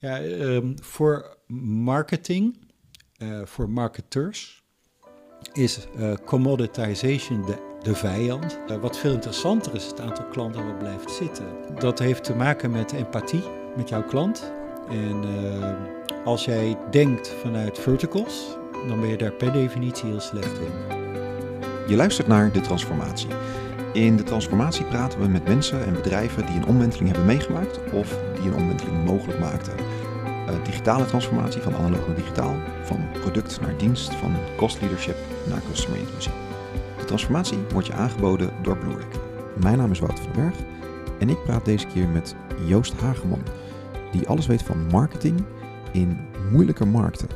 Ja, ehm, voor marketing, uh, voor marketeurs, is uh, commoditization de, de vijand. Uh, wat veel interessanter is, het aantal klanten wat blijft zitten. Dat heeft te maken met empathie met jouw klant. En ehm, als jij denkt vanuit verticals, dan ben je daar per definitie heel slecht in. Je luistert naar De Transformatie. In De Transformatie praten we met mensen en bedrijven die een omwenteling hebben meegemaakt of die een omwenteling mogelijk maakten. Uh, digitale transformatie van analoog naar digitaal, van product naar dienst, van cost leadership naar customer intimacy. De transformatie wordt je aangeboden door Bluerick. Mijn naam is Wouter van den Berg en ik praat deze keer met Joost Hageman, die alles weet van marketing in moeilijke markten.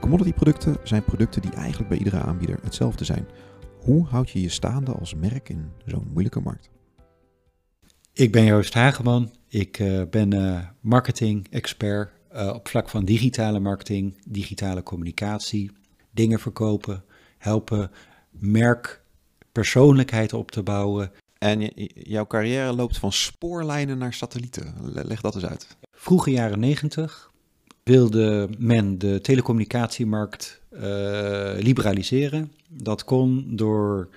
Commodity producten zijn producten die eigenlijk bij iedere aanbieder hetzelfde zijn. Hoe houd je je staande als merk in zo'n moeilijke markt? Ik ben Joost Hageman. Ik uh, ben uh, marketing-expert uh, op vlak van digitale marketing, digitale communicatie, dingen verkopen, helpen merk persoonlijkheid op te bouwen. En jouw carrière loopt van spoorlijnen naar satellieten. Leg dat eens uit. Vroege jaren negentig wilde men de telecommunicatiemarkt uh, liberaliseren. Dat kon door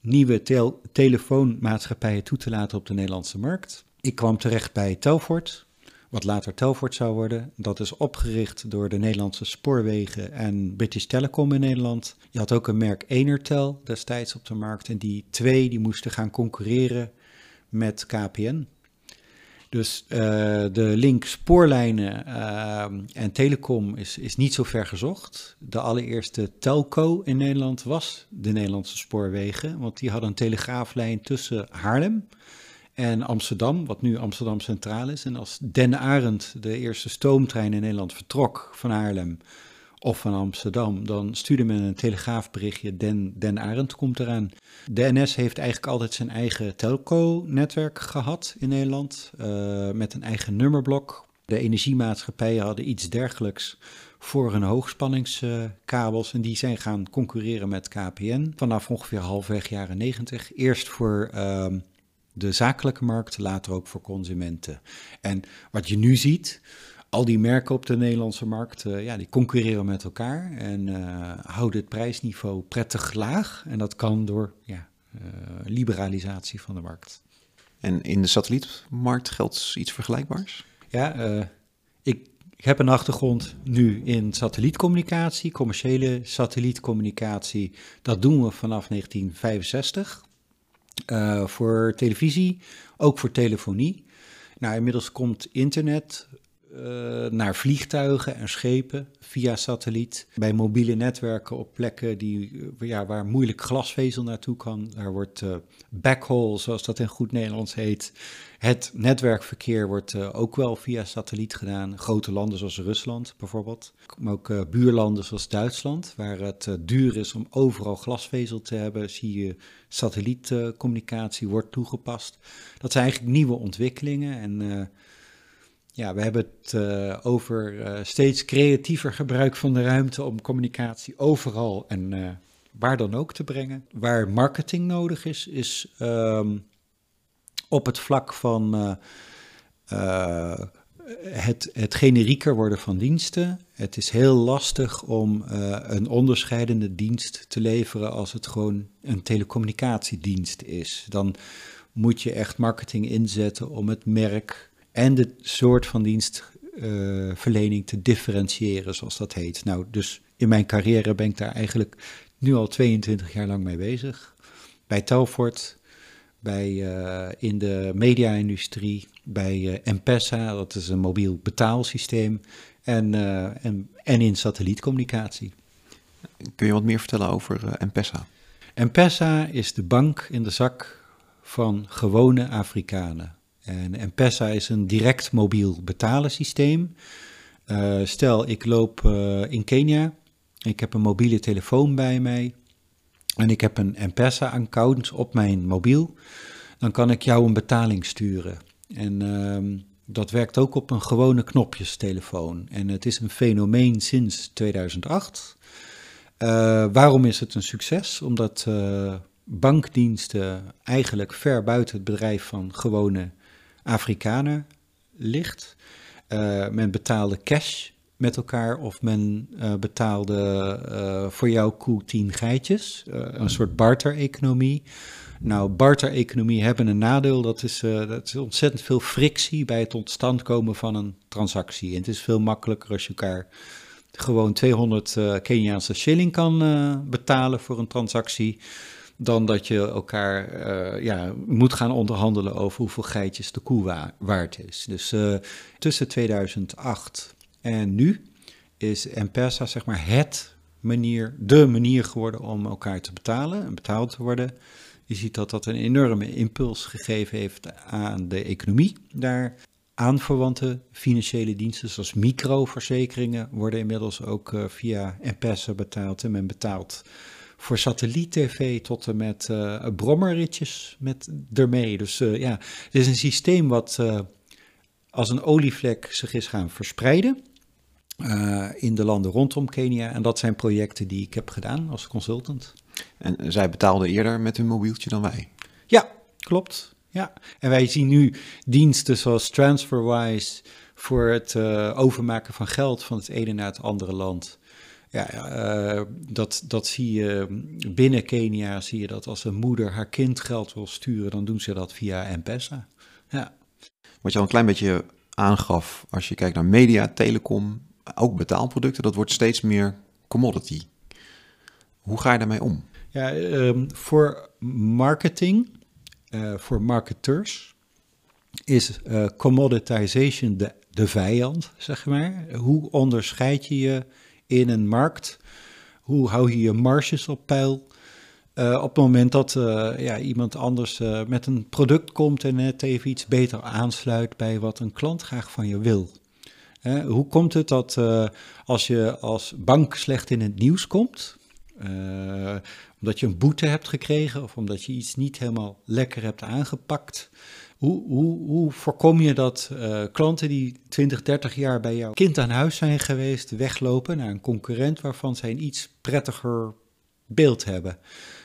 nieuwe tel telefoonmaatschappijen toe te laten op de Nederlandse markt. Ik kwam terecht bij Telfort, wat later Telfort zou worden. Dat is opgericht door de Nederlandse Spoorwegen en British Telecom in Nederland. Je had ook een merk Enertel destijds op de markt en die twee die moesten gaan concurreren met KPN. Dus uh, de link spoorlijnen uh, en telecom is, is niet zo ver gezocht. De allereerste telco in Nederland was de Nederlandse spoorwegen, want die hadden een telegraaflijn tussen Haarlem en Amsterdam, wat nu Amsterdam Centraal is. En als Den Arend, de eerste stoomtrein in Nederland, vertrok van Haarlem of van Amsterdam, dan stuurde men een telegraafberichtje, Den, Den Arend komt eraan. De NS heeft eigenlijk altijd zijn eigen telco-netwerk gehad in Nederland, uh, met een eigen nummerblok. De energiemaatschappijen hadden iets dergelijks voor hun hoogspanningskabels en die zijn gaan concurreren met KPN vanaf ongeveer halfweg jaren 90. Eerst voor uh, de zakelijke markt, later ook voor consumenten. En wat je nu ziet, al die merken op de Nederlandse markt, uh, ja, die concurreren met elkaar en uh, houden het prijsniveau prettig laag. En dat kan door ja, uh, liberalisatie van de markt. En in de satellietmarkt geldt iets vergelijkbaars? Ja, ik, ik heb een achtergrond nu in satellietcommunicatie, commerciële satellietcommunicatie. Dat doen we vanaf 1965. Voor televisie, ook voor telefonie. Nou, inmiddels komt internet naar vliegtuigen en schepen via satelliet. Bij mobiele netwerken op plekken die, ja, waar moeilijk glasvezel naartoe kan. Daar wordt uh, backhaul, zoals dat in goed Nederlands heet. Het netwerkverkeer wordt ook wel via satelliet gedaan. Grote landen zoals Rusland bijvoorbeeld. Maar ook buurlanden zoals Duitsland, waar het duur is om overal glasvezel te hebben, zie je satellietcommunicatie wordt toegepast. Dat zijn eigenlijk nieuwe ontwikkelingen en ja, we hebben het uh, over uh, steeds creatiever gebruik van de ruimte om communicatie overal en uh, waar dan ook te brengen. Waar marketing nodig is, is um, op het vlak van het, het generieker worden van diensten. Het is heel lastig om een onderscheidende dienst te leveren als het gewoon een telecommunicatiedienst is. Dan moet je echt marketing inzetten om het merk en de soort van dienstverlening uh, te differentiëren, zoals dat heet. Nou, dus in mijn carrière ben ik daar eigenlijk nu al 22 jaar lang mee bezig. Bij Telfort, bij, uh, in de media-industrie, bij uh, M-Pesa, dat is een mobiel betaalsysteem, en, en, en in satellietcommunicatie. Kun je wat meer vertellen over M-Pesa? M-Pesa is de bank in de zak van gewone Afrikanen. En M-Pesa is een direct mobiel betalen systeem. Uh, stel, ik loop uh, in Kenia, ik heb een mobiele telefoon bij mij en ik heb een M-Pesa-account op mijn mobiel. Dan kan ik jou een betaling sturen. En uh, dat werkt ook op een gewone knopjestelefoon. En het is een fenomeen sinds 2008. Uh, waarom is het een succes? Omdat bankdiensten eigenlijk ver buiten het bedrijf van gewone Afrikanen ligt. men betaalde cash met elkaar of men betaalde voor jouw koe tien geitjes. een soort barter-economie. Nou, barter-economie hebben een nadeel. Dat is, dat is ontzettend veel frictie bij het ontstand komen van een transactie. En het is veel makkelijker als je elkaar gewoon 200 uh, Keniaanse shilling kan betalen voor een transactie dan dat je elkaar uh, ja, moet gaan onderhandelen over hoeveel geitjes de koe waard is. Dus uh, tussen 2008 en nu is M-Pesa zeg maar het manier, de manier geworden om elkaar te betalen en betaald te worden. Je ziet dat dat een enorme impuls gegeven heeft aan de economie daar. Aanverwante financiële diensten zoals microverzekeringen worden inmiddels ook uh, via M-Pesa betaald en men betaalt voor satelliet-tv tot en met uh, brommerritjes met ermee. Dus uh, ja, het is een systeem wat uh, als een olievlek zich is gaan verspreiden in de landen rondom Kenia. En dat zijn projecten die ik heb gedaan als consultant. En zij betaalden eerder met hun mobieltje dan wij? Ja, klopt. Ja. En wij zien nu diensten zoals TransferWise voor het overmaken van geld van het ene naar het andere land. Ja, uh, dat, dat zie je binnen Kenia, zie je dat als een moeder haar kind geld wil sturen, dan doen ze dat via M-Pesa. Ja. Wat je al een klein beetje aangaf, als je kijkt naar media, telecom, ook betaalproducten, dat wordt steeds meer commodity. Hoe ga je daarmee om? Ja, um, voor marketing, uh, voor marketeurs, is uh, commoditization de, de vijand, zeg maar. Hoe onderscheid je je in een markt? Hoe hou je je marges op peil? Uh, op het moment dat uh, ja, iemand anders uh, met een product komt en net even iets beter aansluit bij wat een klant graag van je wil. hoe komt het dat als je als bank slecht in het nieuws komt, omdat je een boete hebt gekregen of omdat je iets niet helemaal lekker hebt aangepakt, hoe, voorkom je dat uh, klanten die 20, 30 jaar bij jouw kind aan huis zijn geweest, weglopen naar een concurrent waarvan zij een iets prettiger beeld hebben?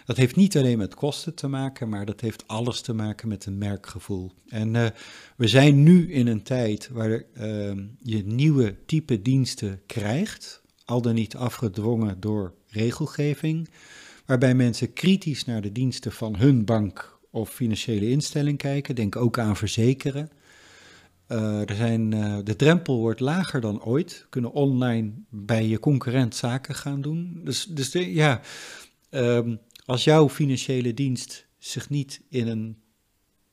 Dat heeft niet alleen met kosten te maken, maar dat heeft alles te maken met een merkgevoel. En uh, we zijn nu in een tijd waar uh, je nieuwe type diensten krijgt, al dan niet afgedwongen door regelgeving, waarbij mensen kritisch naar de diensten van hun bank of financiële instelling kijken. Denk ook aan verzekeren. Uh, er zijn, uh, de drempel wordt lager dan ooit. Kunnen online bij je concurrent zaken gaan doen. Dus, dus ja, um, als jouw financiële dienst zich niet in een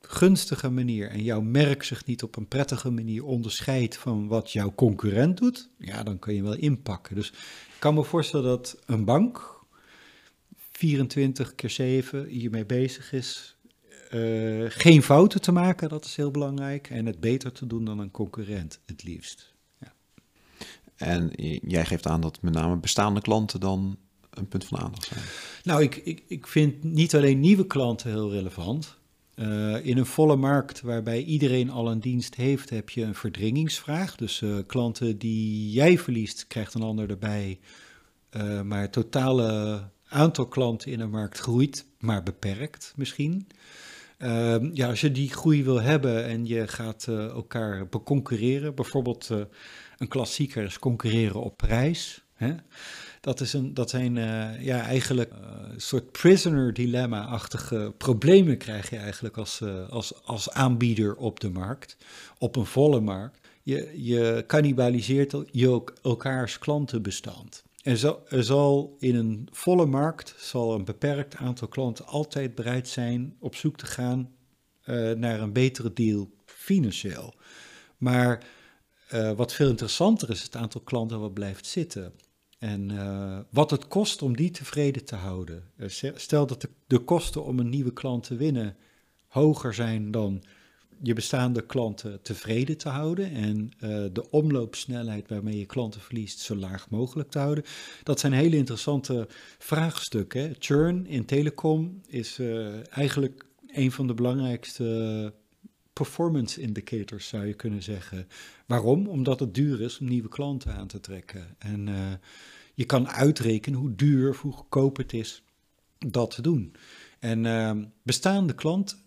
gunstige manier en jouw merk zich niet op een prettige manier onderscheidt van wat jouw concurrent doet, ja, dan kun je wel inpakken. Dus ik kan me voorstellen dat een bank 24 keer 7 hiermee bezig is uh, geen fouten te maken, dat is heel belangrijk. En het beter te doen dan een concurrent, het liefst. Ja. En jij geeft aan dat met name bestaande klanten dan een punt van aandacht zijn. Nou, ik, ik, ik vind niet alleen nieuwe klanten heel relevant. Uh, in een volle markt waarbij iedereen al een dienst heeft, heb je een verdringingsvraag. Dus uh, klanten die jij verliest, krijgt een ander erbij. Uh, maar het totale aantal klanten in een markt groeit, maar beperkt misschien. Uh, ja, als je die groei wil hebben en je gaat uh, elkaar beconcurreren, bijvoorbeeld uh, een klassieker is concurreren op prijs. Hè? Dat, is een, dat zijn uh, ja, eigenlijk een soort prisoner dilemma-achtige problemen krijg je eigenlijk als, als, als aanbieder op de markt, op een volle markt. Je, je cannibaliseert je elkaars klantenbestand. Er zal, in een volle markt zal een beperkt aantal klanten altijd bereid zijn op zoek te gaan uh, naar een betere deal financieel. Maar uh, wat veel interessanter is, het aantal klanten wat blijft zitten. En uh, wat het kost om die tevreden te houden. stel dat de kosten om een nieuwe klant te winnen hoger zijn dan je bestaande klanten tevreden te houden en uh, de omloopsnelheid waarmee je klanten verliest zo laag mogelijk te houden. Dat zijn hele interessante vraagstukken. Churn in telecom is uh, eigenlijk een van de belangrijkste performance indicators, zou je kunnen zeggen. Waarom? Omdat het duur is om nieuwe klanten aan te trekken. En uh, je kan uitrekenen hoe duur of hoe goedkoop het is dat te doen. En bestaande klanten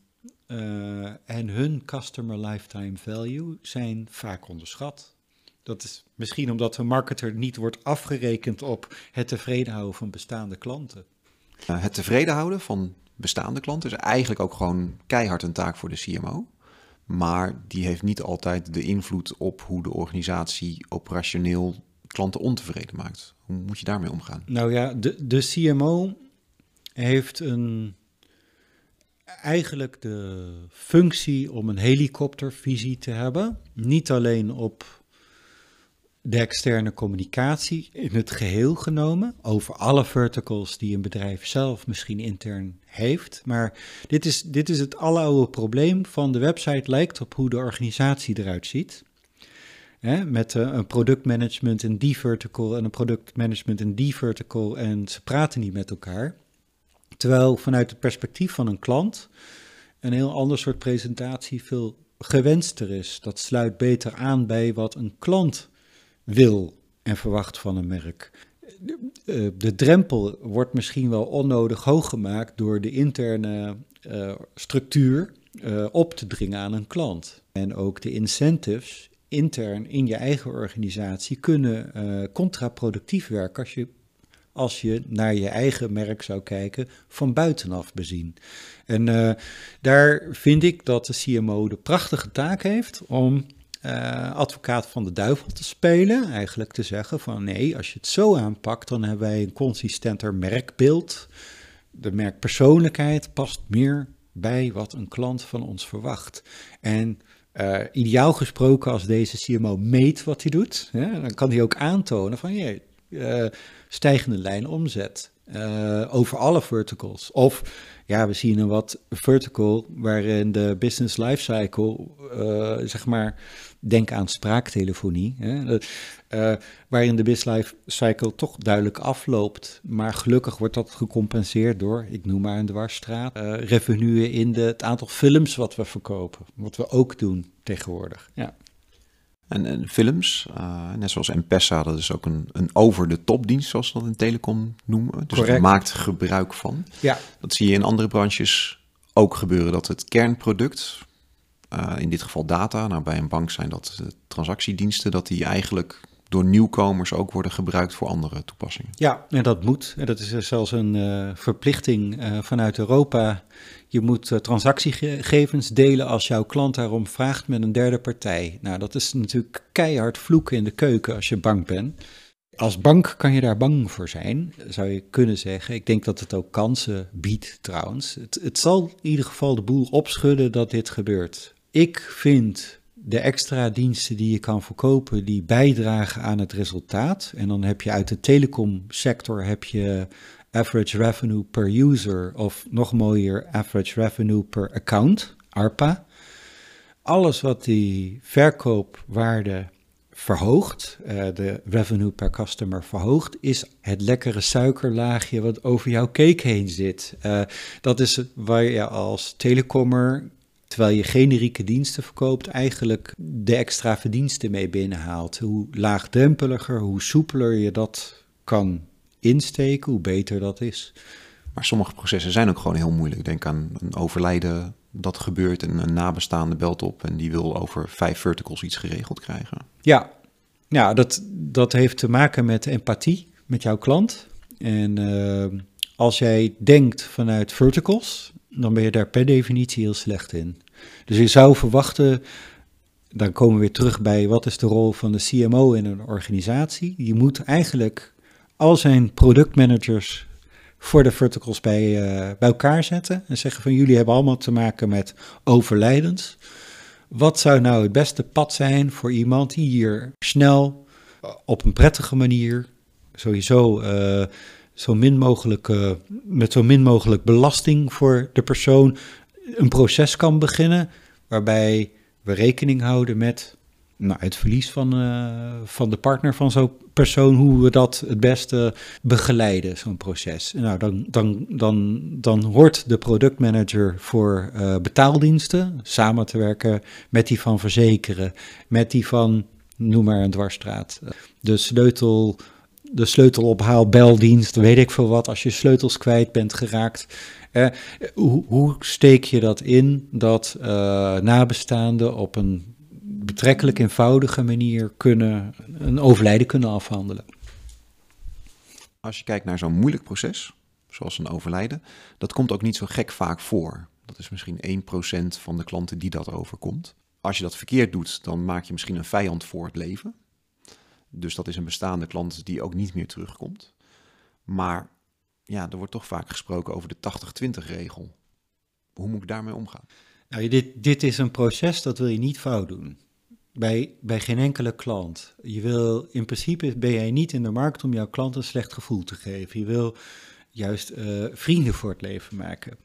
uh, en hun customer lifetime value zijn vaak onderschat. Dat is misschien omdat een marketer niet wordt afgerekend op het tevreden houden van bestaande klanten. Uh, het tevreden houden van bestaande klanten is eigenlijk ook gewoon keihard een taak voor de CMO. Maar die heeft niet altijd de invloed op hoe de organisatie operationeel klanten ontevreden maakt. Hoe moet je daarmee omgaan? Nou ja, de, de CMO heeft een, eigenlijk de functie om een helikoptervisie te hebben. Niet alleen op de externe communicatie in het geheel genomen, over alle verticals die een bedrijf zelf misschien intern heeft. Maar dit is, dit is het aloude probleem van de website lijkt op hoe de organisatie eruit ziet. met uh, een productmanagement in die vertical en een productmanagement in die vertical en ze praten niet met elkaar. Terwijl vanuit het perspectief van een klant een heel ander soort presentatie veel gewenster is. Dat sluit beter aan bij wat een klant wil en verwacht van een merk. De, eh, de drempel wordt misschien wel onnodig hoog gemaakt door de interne uh, structuur uh, op te dringen aan een klant. En ook de incentives intern in je eigen organisatie kunnen contraproductief werken als je, als je naar je eigen merk zou kijken van buitenaf bezien. En daar vind ik dat de CMO de prachtige taak heeft om uh, advocaat van de duivel te spelen. Eigenlijk te zeggen van nee, als je het zo aanpakt, dan hebben wij een consistenter merkbeeld. De merkpersoonlijkheid past meer bij wat een klant van ons verwacht. En uh, ideaal gesproken, als deze CMO meet wat hij doet, hè, dan kan hij ook aantonen van je uh, stijgende lijn omzet. Uh, over alle verticals. Of ja, we zien een wat vertical waarin de business lifecycle, uh, zeg maar, denk aan spraaktelefonie, hè, waarin de business lifecycle toch duidelijk afloopt. Maar gelukkig wordt dat gecompenseerd door, ik noem maar een dwarsstraat, revenue in de, het aantal films wat we verkopen. Wat we ook doen tegenwoordig. Ja. En, en films, uh, net zoals M-Pesa, dat is ook een, een over-de-top dienst, zoals ze dat in telecom noemen. Dus het maakt gebruik van. Ja. Dat zie je in andere branches ook gebeuren, dat het kernproduct, uh, in dit geval data, nou bij een bank zijn dat transactiediensten, dat die eigenlijk door nieuwkomers ook worden gebruikt voor andere toepassingen. Ja, en dat moet. En dat is zelfs een uh, verplichting uh, vanuit Europa. Je moet uh, transactiegegevens delen als jouw klant daarom vraagt met een derde partij. Nou, dat is natuurlijk keihard vloeken in de keuken als je bank bent. Als bank kan je daar bang voor zijn, zou je kunnen zeggen. Ik denk dat het ook kansen biedt trouwens. Het, het zal in ieder geval de boel opschudden dat dit gebeurt. Ik vind de extra diensten die je kan verkopen, die bijdragen aan het resultaat. En dan heb je uit de telecomsector heb je average revenue per user of nog mooier average revenue per account, ARPA. Alles wat die verkoopwaarde verhoogt, uh, de revenue per customer verhoogt, is het lekkere suikerlaagje wat over jouw cake heen zit. Uh, dat is waar je als telecommer terwijl je generieke diensten verkoopt, eigenlijk de extra verdiensten mee binnenhaalt. Hoe laagdrempeliger, hoe soepeler je dat kan insteken, hoe beter dat is. Maar sommige processen zijn ook gewoon heel moeilijk. Denk aan een overlijden dat gebeurt en een nabestaande belt op en die wil over vijf verticals iets geregeld krijgen. Ja, ja dat, dat heeft te maken met empathie met jouw klant. En uh, als jij denkt vanuit verticals, dan ben je daar per definitie heel slecht in. Dus je zou verwachten, dan komen we weer terug bij wat is de rol van de CMO in een organisatie. Je moet eigenlijk al zijn productmanagers voor de verticals bij, uh, bij elkaar zetten en zeggen van jullie hebben allemaal te maken met overlijdens. Wat zou nou het beste pad zijn voor iemand die hier snel, op een prettige manier, sowieso uh, zo min mogelijk, uh, met zo min mogelijk belasting voor de persoon een proces kan beginnen waarbij we rekening houden met nou, het verlies van, uh, van de partner van zo'n persoon, hoe we dat het beste begeleiden, zo'n proces. Nou, dan, dan, dan, dan hoort de productmanager voor uh, betaaldiensten samen te werken met die van verzekeren, met die van, noem maar een dwarsstraat, de sleutel de sleutelophaalbeldienst, weet ik veel wat, als je sleutels kwijt bent geraakt. Uh, hoe, hoe, steek je dat in dat uh, nabestaanden op een betrekkelijk eenvoudige manier kunnen, een overlijden kunnen afhandelen. Als je kijkt naar zo'n moeilijk proces, zoals een overlijden, dat komt ook niet zo gek vaak voor. Dat is misschien 1% van de klanten die dat overkomt. Als je dat verkeerd doet, dan maak je misschien een vijand voor het leven. Dus dat is een bestaande klant die ook niet meer terugkomt. Maar ja, er wordt toch vaak gesproken over de 80-20 regel. Hoe moet ik daarmee omgaan? Nou, dit, dit is een proces dat wil je niet fout doen. Bij, bij geen enkele klant. Je wil, in principe ben jij niet in de markt om jouw klant een slecht gevoel te geven. Je wil juist uh, vrienden voor het leven maken.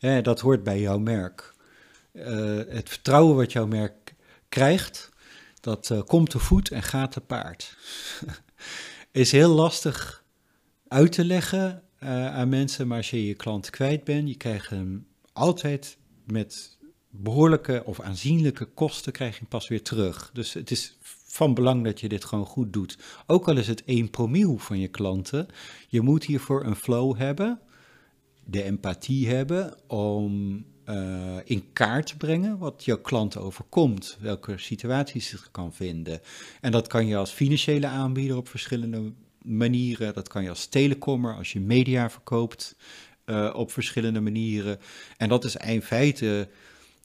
Eh, dat hoort bij jouw merk. Uh, het vertrouwen wat jouw merk krijgt, dat uh, komt te voet en gaat te paard. is heel lastig uit te leggen aan mensen, maar als je je klant kwijt bent, je krijgt hem altijd met behoorlijke of aanzienlijke kosten krijg je hem pas weer terug. Dus het is van belang dat je dit gewoon goed doet. Ook al is het 1 promiel van je klanten, je moet hiervoor een flow hebben, de empathie hebben om uh, in kaart brengen wat jouw klant overkomt, welke situaties zich kan vinden. En dat kan je als financiële aanbieder op verschillende manieren, dat kan je als telecommer, als je media verkoopt, uh, op verschillende manieren. En dat is in feite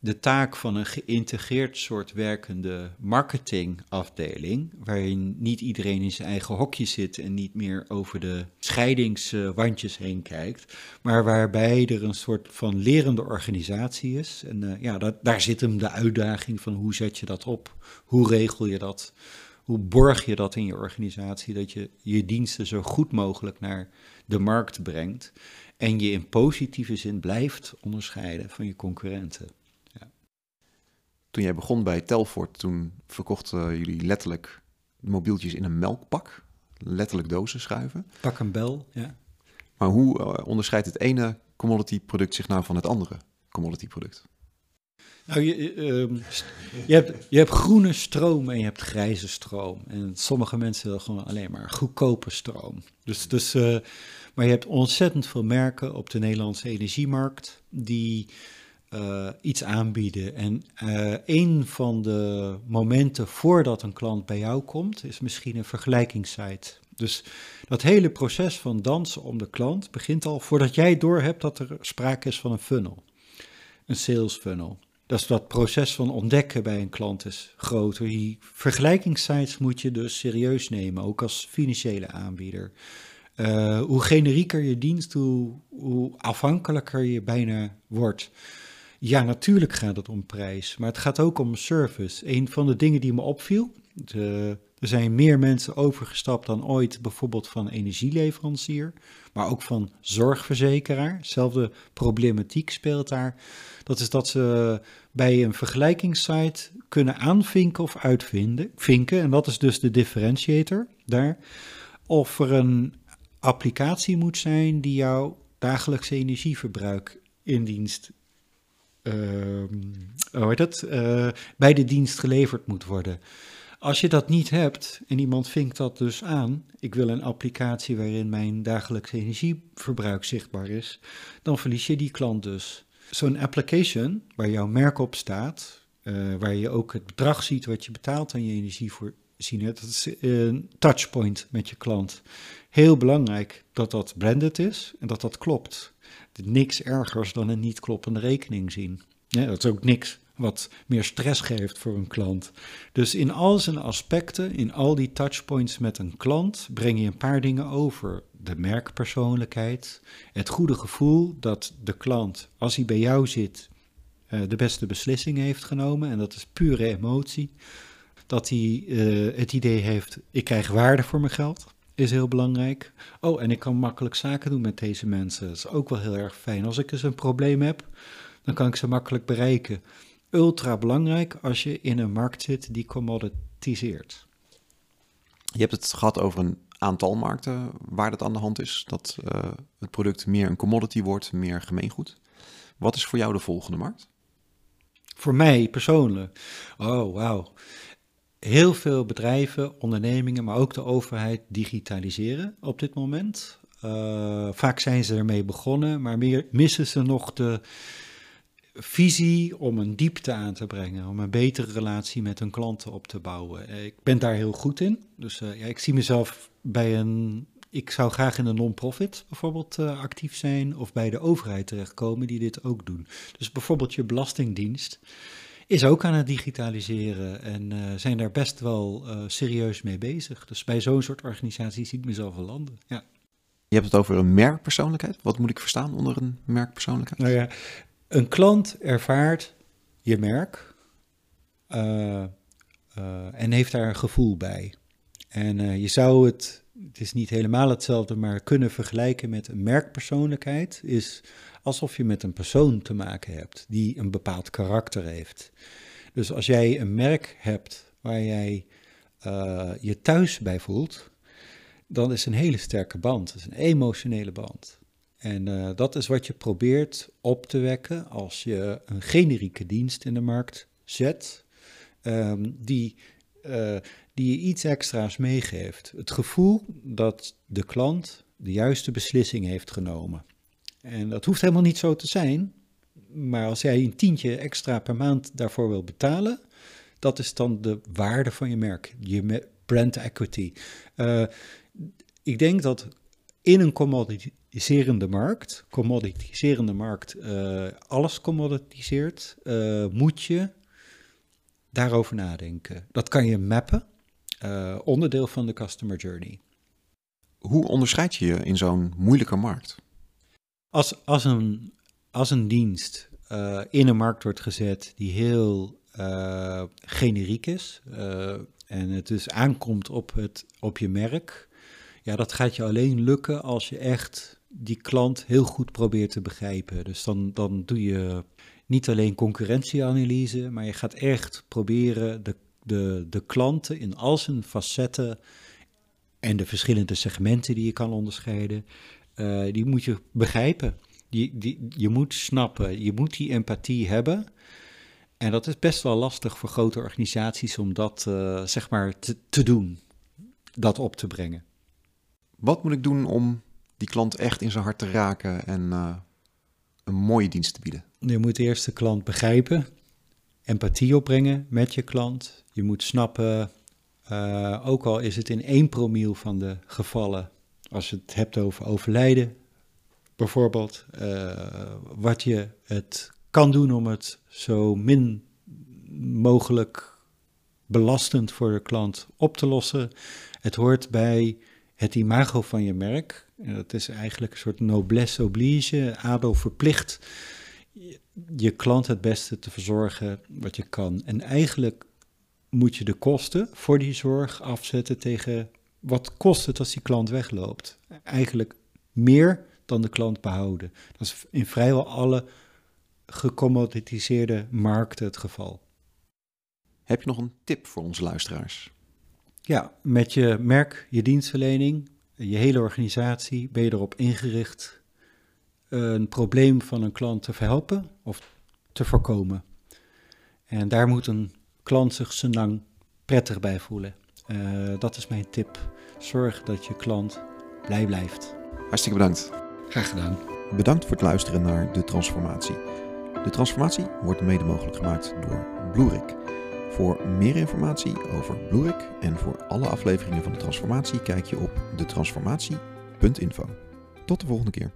de taak van een geïntegreerd soort werkende marketingafdeling, waarin niet iedereen in zijn eigen hokje zit en niet meer over de scheidingswandjes heen kijkt, maar waarbij er een soort van lerende organisatie is. En uh, ja, dat, daar zit hem de uitdaging van hoe zet je dat op? Hoe regel je dat? Hoe borg je dat in je organisatie, dat je je diensten zo goed mogelijk naar de markt brengt en je in positieve zin blijft onderscheiden van je concurrenten? Toen jij begon bij Telfort, toen verkochten jullie letterlijk mobieltjes in een melkpak. Letterlijk dozen schuiven. Pak een bel, ja. Maar hoe uh, onderscheidt het ene commodity product zich nou van het andere commodity product? Nou, je, uh, je, hebt, je hebt groene stroom en je hebt grijze stroom. En sommige mensen willen gewoon alleen maar goedkope stroom. Dus, dus, uh, maar je hebt ontzettend veel merken op de Nederlandse energiemarkt die uh, iets aanbieden. En uh, een van de momenten voordat een klant bij jou komt, is misschien een vergelijkingssite. Dus dat hele proces van dansen om de klant begint al voordat jij doorhebt dat er sprake is van een funnel. Een sales funnel. Dus dat proces van ontdekken bij een klant is groter. Die vergelijkingssites moet je dus serieus nemen, ook als financiële aanbieder. Uh, hoe generieker je dienst, hoe afhankelijker je bijna wordt. Ja, natuurlijk gaat het om prijs, maar het gaat ook om service. Een van de dingen die me opviel, de, er zijn meer mensen overgestapt dan ooit, bijvoorbeeld van energieleverancier, maar ook van zorgverzekeraar. Zelfde problematiek speelt daar. Dat is dat ze bij een vergelijkingssite kunnen aanvinken of uitvinden, vinken, en dat is dus de differentiator daar. Of er een applicatie moet zijn die jouw dagelijkse energieverbruik in dienst hoe heet dat, uh, bij de dienst geleverd moet worden. Als je dat niet hebt en iemand vinkt dat dus aan, ik wil een applicatie waarin mijn dagelijkse energieverbruik zichtbaar is, dan verlies je die klant dus. Zo'n application waar jouw merk op staat, uh, waar je ook het bedrag ziet wat je betaalt aan je energievoorziener, dat is een touchpoint met je klant. Heel belangrijk dat dat branded is en dat dat klopt niks ergers dan een niet kloppende rekening zien. Dat is ook niks wat meer stress geeft voor een klant. Dus in al zijn aspecten, in al die touchpoints met een klant, breng je een paar dingen over. De merkpersoonlijkheid, het goede gevoel dat de klant, als hij bij jou zit, eh, de beste beslissing heeft genomen. En dat is pure emotie. Dat hij uh, het idee heeft, ik krijg waarde voor mijn geld is heel belangrijk. Oh, en ik kan makkelijk zaken doen met deze mensen. Dat is ook wel heel erg fijn. Als ik eens een probleem heb, dan kan ik ze makkelijk bereiken. Ultra belangrijk als je in een markt zit die commoditiseert. Je hebt het gehad over een aantal markten waar dat aan de hand is. Dat uh, het product meer een commodity wordt, meer gemeengoed. Wat is voor jou de volgende markt? Voor mij persoonlijk? Oh, wauw heel veel bedrijven, ondernemingen, maar ook de overheid digitaliseren op dit moment. Uh, vaak zijn ze ermee begonnen, maar meer missen ze nog de visie om een diepte aan te brengen, om een betere relatie met hun klanten op te bouwen. Eh, ik ben daar heel goed in. Dus uh, ja, ik zie mezelf bij een. Ik zou graag in een non-profit bijvoorbeeld actief zijn of bij de overheid terechtkomen die dit ook doen. Dus bijvoorbeeld je belastingdienst is ook aan het digitaliseren en uh, zijn daar best wel serieus mee bezig. Dus bij zo'n soort organisatie zie ik mezelf wel landen. Ja. Je hebt het over een merkpersoonlijkheid. Wat moet ik verstaan onder een merkpersoonlijkheid? Nou ja, een klant ervaart je merk uh, uh, en heeft daar een gevoel bij. En je zou het, het is niet helemaal hetzelfde, maar kunnen vergelijken met een merkpersoonlijkheid. Is alsof je met een persoon te maken hebt die een bepaald karakter heeft. Dus als jij een merk hebt waar jij je thuis bij voelt, dan is een hele sterke band. Is een emotionele band. En uh, dat is wat je probeert op te wekken als je een generieke dienst in de markt zet, um, die, uh, die je iets extra's meegeeft. Het gevoel dat de klant de juiste beslissing heeft genomen. En dat hoeft helemaal niet zo te zijn, maar als jij een tientje extra per maand daarvoor wil betalen, dat is dan de waarde van je merk, je brand equity. Uh, ik denk dat in een commoditiserende markt, commoditiserende markt, uh, alles commoditiseert, uh, moet je daarover nadenken. Dat kan je mappen, onderdeel van de customer journey. Hoe onderscheid je je in zo'n moeilijke markt? Als, als, een, als een dienst in een markt wordt gezet die heel generiek is en het dus aankomt op, het, op je merk, ja, dat gaat je alleen lukken als je echt die klant heel goed probeert te begrijpen. Dus dan, dan doe je niet alleen concurrentieanalyse, maar je gaat echt proberen de, de, de klanten in al zijn facetten en de verschillende segmenten die je kan onderscheiden, uh, die moet je begrijpen. Die, die, je moet snappen, je moet die empathie hebben. En dat is best wel lastig voor grote organisaties om dat uh, zeg maar te, te doen, dat op te brengen. Wat moet ik doen om die klant echt in zijn hart te raken en uh, een mooie dienst te bieden? Je moet eerst de klant begrijpen, empathie opbrengen met je klant. Je moet snappen, uh, ook al is het in één promiel van de gevallen, als je het hebt over overlijden, bijvoorbeeld, uh, wat je het kan doen om het zo min mogelijk belastend voor de klant op te lossen. Het hoort bij het imago van je merk. En dat is eigenlijk een soort noblesse oblige, adel verplicht je klant het beste te verzorgen wat je kan. En eigenlijk moet je de kosten voor die zorg afzetten tegen wat kost het als die klant wegloopt. Eigenlijk meer dan de klant behouden. Dat is in vrijwel alle gecommoditiseerde markten het geval. Heb je nog een tip voor onze luisteraars? Ja, met je merk, je dienstverlening, je hele organisatie ben je erop ingericht een probleem van een klant te verhelpen of te voorkomen. En daar moet een klant zich zijn lang prettig bij voelen. Uh, dat is mijn tip. Zorg dat je klant blij blijft. Hartstikke bedankt. Graag gedaan. Bedankt voor het luisteren naar De Transformatie. De Transformatie wordt mede mogelijk gemaakt door Bloerik. Voor meer informatie over Bloerik en voor alle afleveringen van de Transformatie kijk je op detransformatie.info. Tot de volgende keer.